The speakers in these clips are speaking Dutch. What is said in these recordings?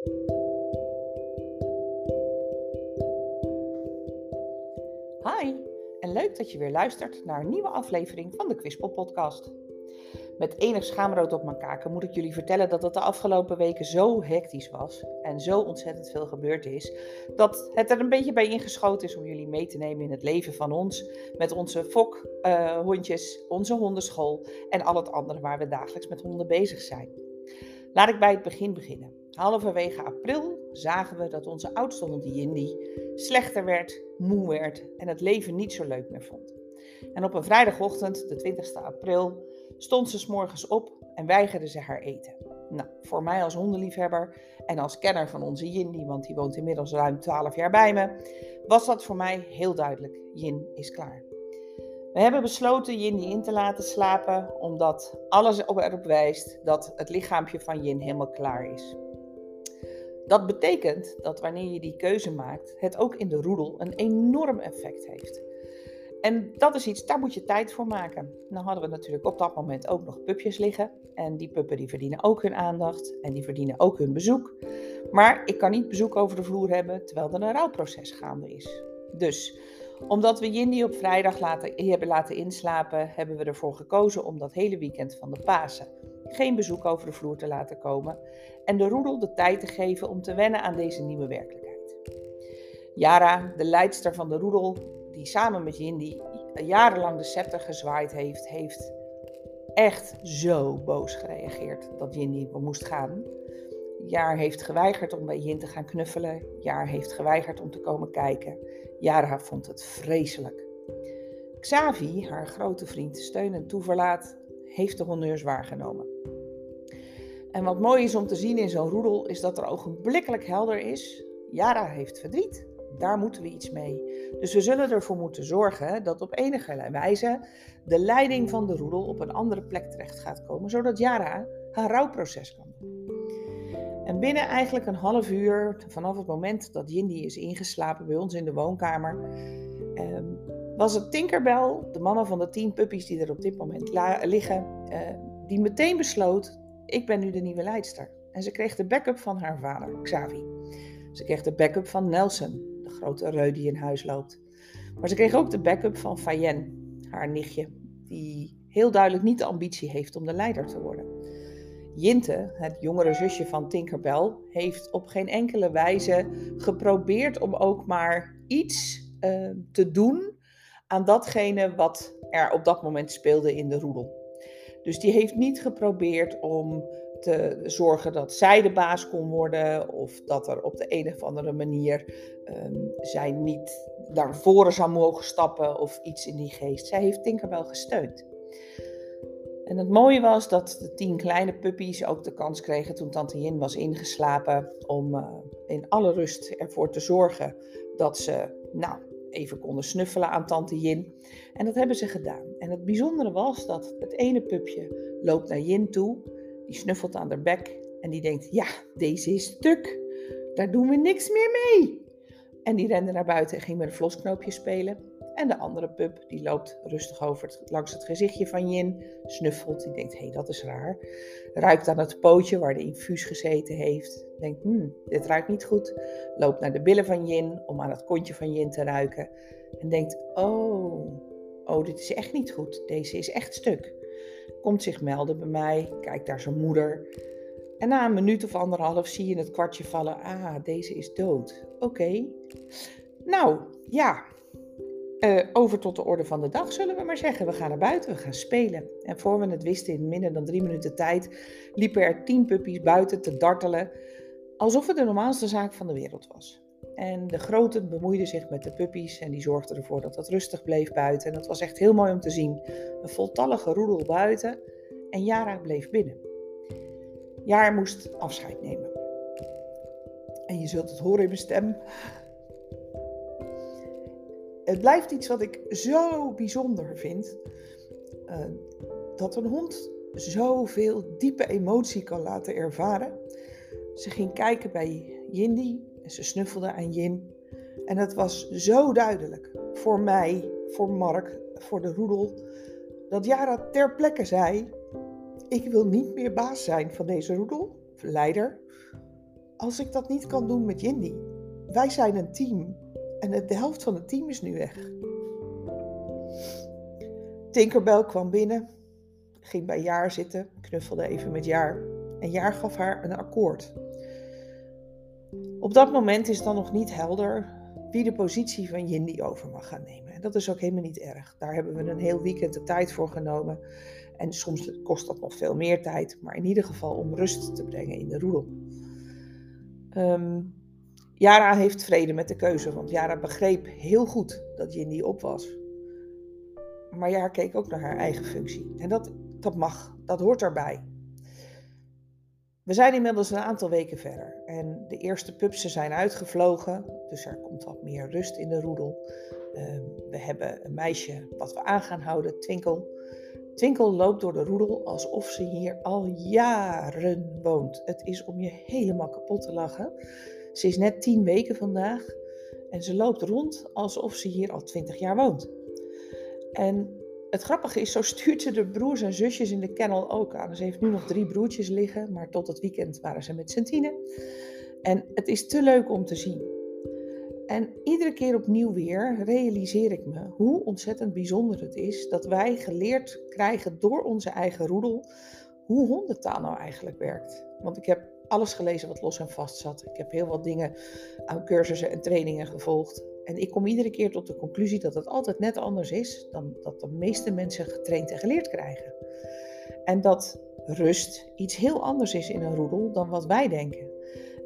Hi, en leuk dat je weer luistert naar een nieuwe aflevering van de Quispel Podcast. Met enig schaamrood op mijn kaken moet ik jullie vertellen dat het de afgelopen weken zo hectisch was en zo ontzettend veel gebeurd is, dat het er een beetje bij ingeschoten is om jullie mee te nemen in het leven van ons, met onze fokhondjes, uh, onze hondenschool en al het andere waar we dagelijks met honden bezig zijn. Laat ik bij het begin beginnen. Halverwege april zagen we dat onze oudste hond Jindy slechter werd, moe werd en het leven niet zo leuk meer vond. En op een vrijdagochtend, de 20 april, stond ze s morgens op en weigerde ze haar eten. Nou, voor mij als hondenliefhebber en als kenner van onze Jindy, want die woont inmiddels ruim 12 jaar bij me, was dat voor mij heel duidelijk. Jin is klaar. We hebben besloten Jindy in te laten slapen, omdat alles erop wijst dat het lichaampje van Jin helemaal klaar is. Dat betekent dat wanneer je die keuze maakt, het ook in de roedel een enorm effect heeft. En dat is iets, daar moet je tijd voor maken. Dan hadden we natuurlijk op dat moment ook nog pupjes liggen. En die puppen die verdienen ook hun aandacht en die verdienen ook hun bezoek. Maar ik kan niet bezoek over de vloer hebben terwijl er een rouwproces gaande is. Dus omdat we Jindy op vrijdag hebben laten inslapen, hebben we ervoor gekozen om dat hele weekend van de Pasen geen bezoek over de vloer te laten komen en de roedel de tijd te geven om te wennen aan deze nieuwe werkelijkheid. Yara, de leidster van de roedel, die samen met Jindy jarenlang de scepter gezwaaid heeft, heeft echt zo boos gereageerd dat Jindy moest gaan. Jaar heeft geweigerd om bij Jin te gaan knuffelen. Jaar heeft geweigerd om te komen kijken. Jara vond het vreselijk. Xavi, haar grote vriend, steun en toeverlaat, heeft de honneurs waargenomen. En wat mooi is om te zien in zo'n roedel, is dat er ogenblikkelijk helder is. Jara heeft verdriet, daar moeten we iets mee. Dus we zullen ervoor moeten zorgen dat op enige wijze de leiding van de roedel op een andere plek terecht gaat komen, zodat Jara haar rouwproces kan doen. En binnen eigenlijk een half uur, vanaf het moment dat Jindy is ingeslapen bij ons in de woonkamer, ehm, was het Tinkerbell, de mama van de tien puppies die er op dit moment liggen, eh, die meteen besloot: ik ben nu de nieuwe leidster. En ze kreeg de backup van haar vader, Xavi. Ze kreeg de backup van Nelson, de grote reu die in huis loopt. Maar ze kreeg ook de backup van Fayen, haar nichtje, die heel duidelijk niet de ambitie heeft om de leider te worden. Jinte, het jongere zusje van Tinkerbell, heeft op geen enkele wijze geprobeerd om ook maar iets uh, te doen aan datgene wat er op dat moment speelde in de roedel. Dus die heeft niet geprobeerd om te zorgen dat zij de baas kon worden of dat er op de een of andere manier um, zij niet naar voren zou mogen stappen of iets in die geest. Zij heeft Tinkerbell gesteund. En het mooie was dat de tien kleine puppies ook de kans kregen toen Tante Yin was ingeslapen om uh, in alle rust ervoor te zorgen dat ze nou, even konden snuffelen aan Tante Yin. En dat hebben ze gedaan. En het bijzondere was dat het ene pupje loopt naar Yin toe, die snuffelt aan haar bek en die denkt, ja, deze is stuk, daar doen we niks meer mee. En die rende naar buiten en ging met een vlosknoopje spelen. En de andere pup die loopt rustig over langs het gezichtje van Jin, snuffelt, die denkt, hé, hey, dat is raar. Ruikt aan het pootje waar de infuus gezeten heeft. Denkt, hmm, dit ruikt niet goed. Loopt naar de billen van Jin om aan het kontje van Jin te ruiken. En denkt, oh, oh, dit is echt niet goed. Deze is echt stuk. Komt zich melden bij mij, kijkt naar zijn moeder. En na een minuut of anderhalf zie je het kwartje vallen. Ah, deze is dood. Oké. Nou, ja, uh, over tot de orde van de dag, zullen we maar zeggen. We gaan naar buiten, we gaan spelen. En voor we het wisten, in minder dan drie minuten tijd, liepen er tien puppies buiten te dartelen, alsof het de normaalste zaak van de wereld was. En de grote bemoeide zich met de puppies en die zorgden ervoor dat het rustig bleef buiten. En dat was echt heel mooi om te zien. Een voltallige roedel buiten en Jara bleef binnen. Jara moest afscheid nemen. En je zult het horen in mijn stem het blijft iets wat ik zo bijzonder vind. Uh, dat een hond zoveel diepe emotie kan laten ervaren. Ze ging kijken bij Jindy en ze snuffelde aan Jin. En het was zo duidelijk voor mij, voor Mark, voor de roedel, dat Jara ter plekke zei: Ik wil niet meer baas zijn van deze roedel, leider. als ik dat niet kan doen met Jindy? Wij zijn een team en de helft van het team is nu weg. Tinkerbell kwam binnen, ging bij Jaar zitten, knuffelde even met Jaar en Jaar gaf haar een akkoord. Op dat moment is dan nog niet helder wie de positie van Jindy over mag gaan nemen. En dat is ook helemaal niet erg. Daar hebben we een heel weekend de tijd voor genomen. En soms kost dat nog veel meer tijd, maar in ieder geval om rust te brengen in de roedel. Um, Yara heeft vrede met de keuze, want Yara begreep heel goed dat Jindy op was. Maar Yara keek ook naar haar eigen functie. En dat, dat mag, dat hoort erbij. We zijn inmiddels een aantal weken verder en de eerste pupsen zijn uitgevlogen, dus er komt wat meer rust in de roedel. Ehm, we hebben een meisje wat we aan gaan houden, Twinkel. Twinkel loopt door de roedel alsof ze hier al jaren woont. Het is om je helemaal kapot te lachen. Ze is net tien weken vandaag en ze loopt rond alsof ze hier al twintig jaar woont. En het grappige is, zo stuurt ze de broers en zusjes in de kennel ook aan. Ze heeft nu nog drie broertjes liggen, maar tot het weekend waren ze met z'n tienen. En het is te leuk om te zien. En iedere keer opnieuw weer realiseer ik me hoe ontzettend bijzonder het is dat wij geleerd krijgen door onze eigen roedel hoe hondentaal nou eigenlijk werkt. Want ik heb alles gelezen wat los en vast zat. Ik heb heel wat dingen aan cursussen en trainingen gevolgd. En ik kom iedere keer tot de conclusie dat het altijd net anders is dan dat de meeste mensen getraind en geleerd krijgen. En dat rust iets heel anders is in een roedel dan wat wij denken.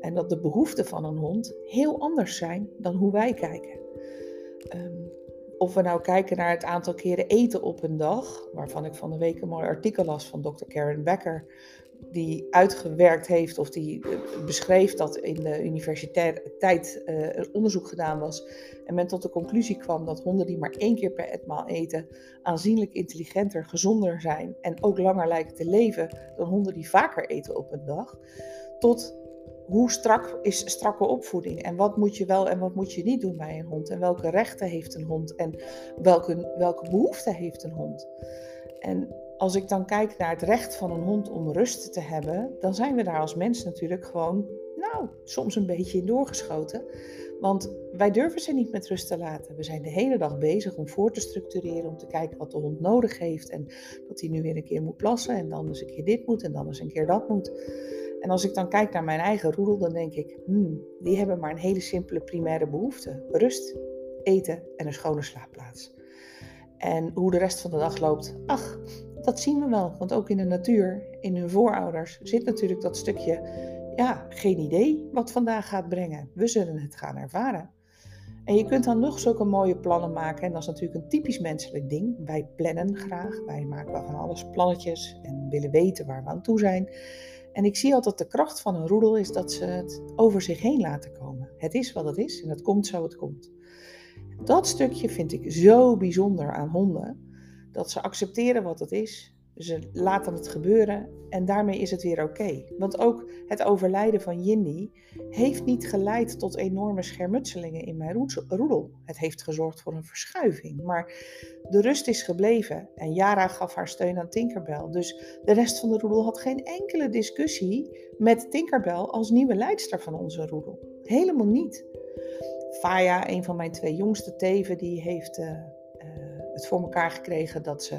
En dat de behoeften van een hond heel anders zijn dan hoe wij kijken. Ehm, of we nou kijken naar het aantal keren eten op een dag, waarvan ik van de week een mooi artikel las van Dr. Karen Becker, die uitgewerkt heeft of die eh, beschreef dat in de universiteit uh, een onderzoek gedaan was en men tot de conclusie kwam dat honden die maar één keer per etmaal eten aanzienlijk intelligenter, gezonder zijn en ook langer lijken te leven dan honden die vaker eten op een dag, tot hoe strak is strakke opvoeding en wat moet je wel en wat moet je niet doen bij een hond en welke rechten heeft een hond en welke, welke behoeften heeft een hond. En als ik dan kijk naar het recht van een hond om rust te hebben, dan zijn we daar als mens natuurlijk gewoon, nou, soms een beetje in doorgeschoten. Want wij durven ze niet met rust te laten. We zijn de hele dag bezig om voor te structureren, om te kijken wat de hond nodig heeft. En dat hij nu weer een keer moet plassen en dan eens een keer dit moet en dan eens een keer dat moet. En als ik dan kijk naar mijn eigen roedel, dan denk ik, hmm, die hebben maar een hele simpele primaire behoefte. Rust, eten en een schone slaapplaats. En hoe de rest van de dag loopt, ach, dat zien we wel. Want ook in de natuur, in hun voorouders, zit natuurlijk dat stukje, ja, geen idee wat vandaag gaat brengen. We zullen het gaan ervaren. En je kunt dan nog zulke mooie plannen maken. En dat is natuurlijk een typisch menselijk ding. Wij plannen graag. Wij maken van alles plannetjes en willen weten waar we aan toe zijn. En ik zie altijd de kracht van een roedel is dat ze het over zich heen laten komen. Het is wat het is en het komt zo het komt. Dat stukje vind ik zo bijzonder aan honden. Dat ze accepteren wat het is. Ze laten het gebeuren en daarmee is het weer oké. Want ook het overlijden van Jindy heeft niet geleid tot enorme schermutselingen in mijn roedel. Het heeft gezorgd voor een verschuiving. Maar de rust is gebleven en Yara gaf haar steun aan Tinkerbell. Dus de rest van de roedel had geen enkele discussie met Tinkerbell als nieuwe leidster van onze roedel. Helemaal niet. Faya, een van mijn twee jongste teven, die heeft uh, het voor elkaar gekregen dat ze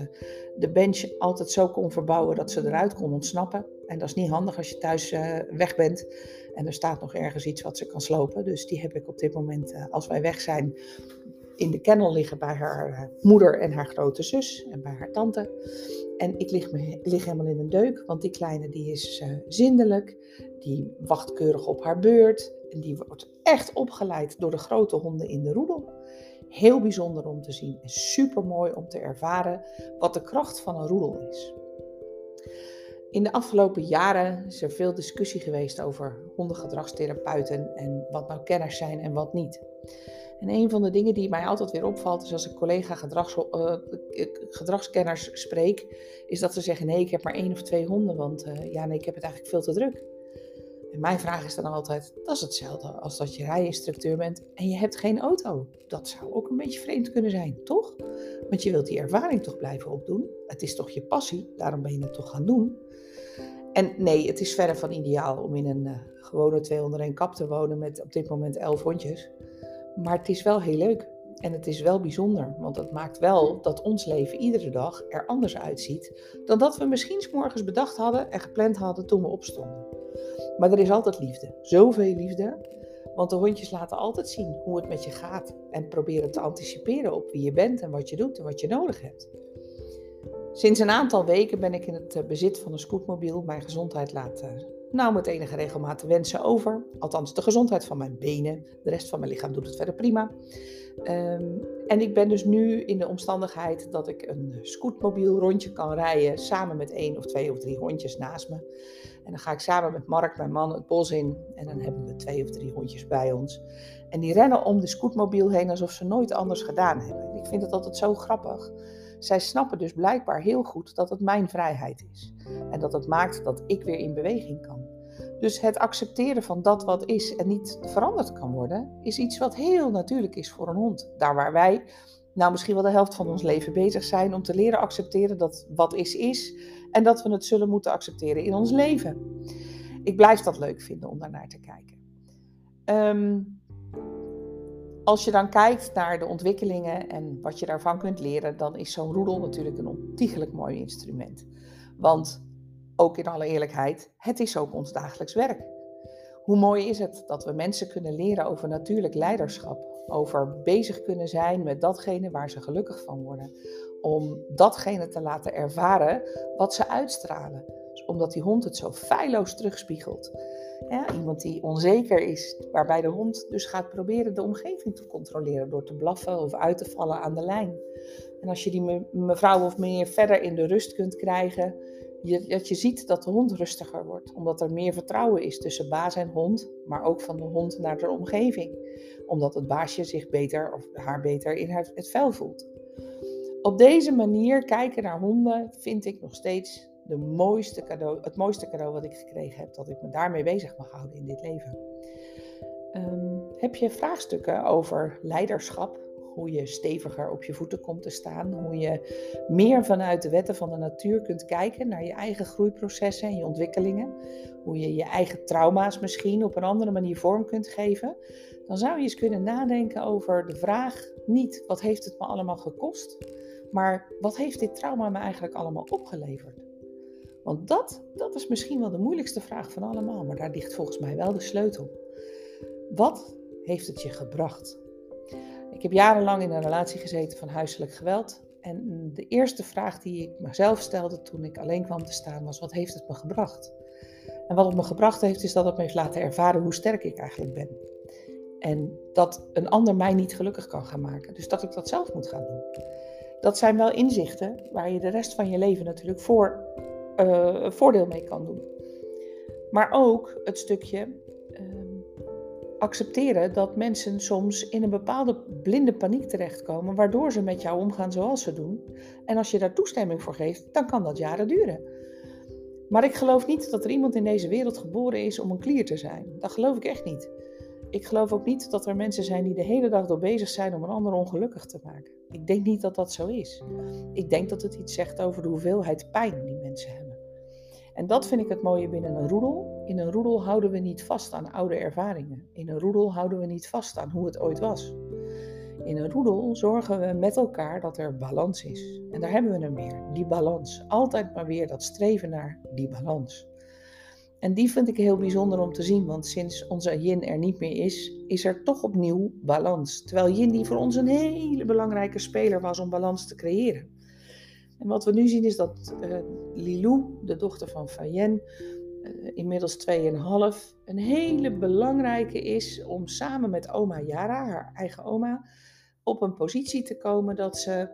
de bench altijd zo kon verbouwen dat ze eruit kon ontsnappen. En dat is niet handig als je thuis uh, weg bent en er staat nog ergens iets wat ze kan slopen. Dus die heb ik op dit moment, uh, als wij weg zijn, in de kennel liggen bij haar uh, moeder en haar grote zus en bij haar tante. En ik lig, me, lig helemaal in een deuk, want die kleine die is zindelijk, die wacht keurig op haar beurt. En die wordt echt opgeleid door de grote honden in de roedel. Heel bijzonder om te zien en super mooi om te ervaren wat de kracht van een roedel is. In de afgelopen jaren is er veel discussie geweest over hondengedragstherapeuten en wat nou kenners zijn en wat niet. En een van de dingen die mij altijd weer opvalt, is als ik collega gedrags, uh, gedragskenners spreek, is dat ze zeggen: nee, ik heb maar één of twee honden, want uh, ja, nee, ik heb het eigenlijk veel te druk. En mijn vraag is dan altijd, dat is hetzelfde als dat je rijinstructeur bent en je hebt geen auto. Dat zou ook een beetje vreemd kunnen zijn, toch? Want je wilt die ervaring toch blijven opdoen. Het is toch je passie, daarom ben je het toch gaan doen. En nee, het is verre van ideaal om in een uh, gewone 201 kap te wonen met op dit moment 11 hondjes. Maar het is wel heel leuk. En het is wel bijzonder, want het maakt wel dat ons leven iedere dag er anders uitziet dan dat we misschien s morgens bedacht hadden en gepland hadden toen we opstonden. Maar er is altijd liefde, zoveel liefde, want de hondjes laten altijd zien hoe het met je gaat. En proberen te anticiperen op wie je bent en wat je doet en wat je nodig hebt. Sinds een aantal weken ben ik in het eh, bezit van een scootmobiel. Mijn gezondheid laten nou met enige regelmaat wensen over. Althans, de gezondheid van mijn benen. De rest van mijn lichaam doet het verder prima. Ehm, en ik ben dus nu in de omstandigheid dat ik een scootmobiel rondje kan rijden. Samen met één of twee of drie hondjes naast me. En dan ga ik samen met Mark, mijn man, het bos in. En dan hebben we twee of drie hondjes bij ons. En die rennen om de scootmobiel heen alsof ze nooit anders gedaan hebben. Ik vind het altijd zo grappig. Zij snappen dus blijkbaar heel goed dat het mijn vrijheid is. En dat het maakt dat ik weer in beweging kan. Dus het accepteren van dat wat is en niet veranderd kan worden, is iets wat heel natuurlijk is voor een hond. Daar waar wij nou misschien wel de helft van ons leven bezig zijn om te leren accepteren dat wat is is en dat we het zullen moeten accepteren in ons leven. Ik blijf dat leuk vinden om daarnaar te kijken. Um, als je dan kijkt naar de ontwikkelingen en wat je daarvan kunt leren, dan is zo'n roedel natuurlijk een ontiegelijk mooi instrument. Want, ook in alle eerlijkheid, het is ook ons dagelijks werk. Hoe mooi is het dat we mensen kunnen leren over natuurlijk leiderschap, over bezig kunnen zijn met datgene waar ze gelukkig van worden, om datgene te laten ervaren wat ze uitstralen, omdat die hond het zo feilloos terugspiegelt. Iemand die onzeker is, waarbij de hond dus gaat proberen de omgeving te controleren door te blaffen of uit te vallen aan de lijn. En als je die mevrouw of meneer verder in de rust kunt krijgen, dat je ziet dat de hond rustiger wordt, omdat er meer vertrouwen is tussen baas en hond, maar ook van de hond naar de omgeving, omdat het baasje zich beter of haar beter in het vel voelt. Op deze manier kijken naar honden vind ik nog steeds de mooiste cadeau, het mooiste cadeau wat ik gekregen heb, dat ik me daarmee bezig mag houden in dit leven. Ehm, heb je vraagstukken over leiderschap? Hoe je steviger op je voeten komt te staan. Hoe je meer vanuit de wetten van de natuur kunt kijken naar je eigen groeiprocessen en je ontwikkelingen. Hoe je je eigen trauma's misschien op een andere manier vorm kunt geven. Dan zou je eens kunnen nadenken over de vraag niet wat heeft het me allemaal gekost. Maar wat heeft dit trauma me eigenlijk allemaal opgeleverd? Want dat, dat is misschien wel de moeilijkste vraag van allemaal, maar daar ligt volgens mij wel de sleutel. Wat heeft het je gebracht? Ik heb jarenlang in een relatie gezeten van huiselijk geweld. En de eerste vraag die ik mezelf stelde toen ik alleen kwam te staan was: wat heeft het me gebracht? En wat het me gebracht heeft, is dat het me heeft laten ervaren hoe sterk ik eigenlijk ben. En dat een ander mij niet gelukkig kan gaan maken. Dus dat ik dat zelf moet gaan doen. Dat zijn wel inzichten waar je de rest van je leven natuurlijk voor uh, voordeel mee kan doen. Maar ook het stukje accepteren dat mensen soms in een bepaalde blinde paniek terechtkomen, waardoor ze met jou omgaan zoals ze doen. En als je daar toestemming voor geeft, dan kan dat jaren duren. Maar ik geloof niet dat er iemand in deze wereld geboren is om een klier te zijn. Dat geloof ik echt niet. Ik geloof ook niet dat er mensen zijn die de hele dag door bezig zijn om een ander ongelukkig te maken. Ik denk niet dat dat zo is. Ik denk dat het iets zegt over de hoeveelheid pijn die mensen hebben. En dat vind ik het mooie binnen een roedel. In een roedel houden we niet vast aan oude ervaringen. In een roedel houden we niet vast aan hoe het ooit was. In een roedel zorgen we met elkaar dat er balans is. En daar hebben we hem weer, die balans. Altijd maar weer dat streven naar die balans. En die vind ik heel bijzonder om te zien, want sinds onze yin er niet meer is, is er toch opnieuw balans. Terwijl yin die voor ons een hele belangrijke speler was om balans te creëren. En wat we nu zien is dat uh, Lilou, de dochter van Fayen, inmiddels 2,5, een hele belangrijke is om samen met oma Yara, haar eigen oma, op een positie te komen dat ze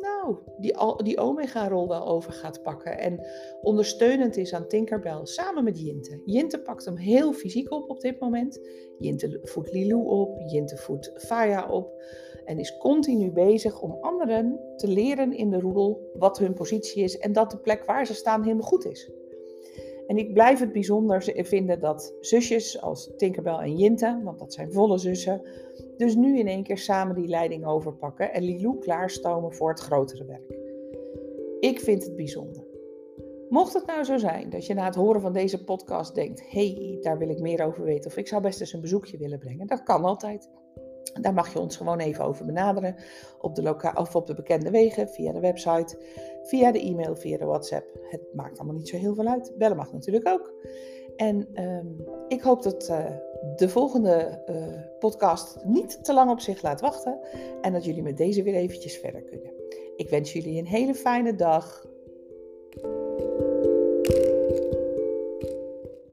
nou, die, die omega-rol wel over gaat pakken. En ondersteunend is aan Tinkerbell samen met Jinte. Jinte pakt hem heel fysiek op op dit moment. Jinte voedt Lilou op, Jinte voedt Faya op. En is continu bezig om anderen te leren in de roedel wat hun positie is en dat de plek waar ze staan helemaal goed is. En ik blijf het bijzonder vinden dat zusjes als Tinkerbell en Jinte, want dat zijn volle zussen, dus nu in één keer samen die leiding overpakken en Lilou klaarstomen voor het grotere werk. Ik vind het bijzonder. Mocht het nou zo zijn dat je na het horen van deze podcast denkt: hey, daar wil ik meer over weten, of ik zou best eens een bezoekje willen brengen, dat kan altijd. Daar mag je ons gewoon even over benaderen op de, loka of op de bekende wegen, via de website, via de e-mail, via de WhatsApp. Het maakt allemaal niet zo heel veel uit. Bellen mag natuurlijk ook. En ehm, ik hoop dat uh, de volgende uh, podcast niet te lang op zich laat wachten en dat jullie met deze weer eventjes verder kunnen. Ik wens jullie een hele fijne dag.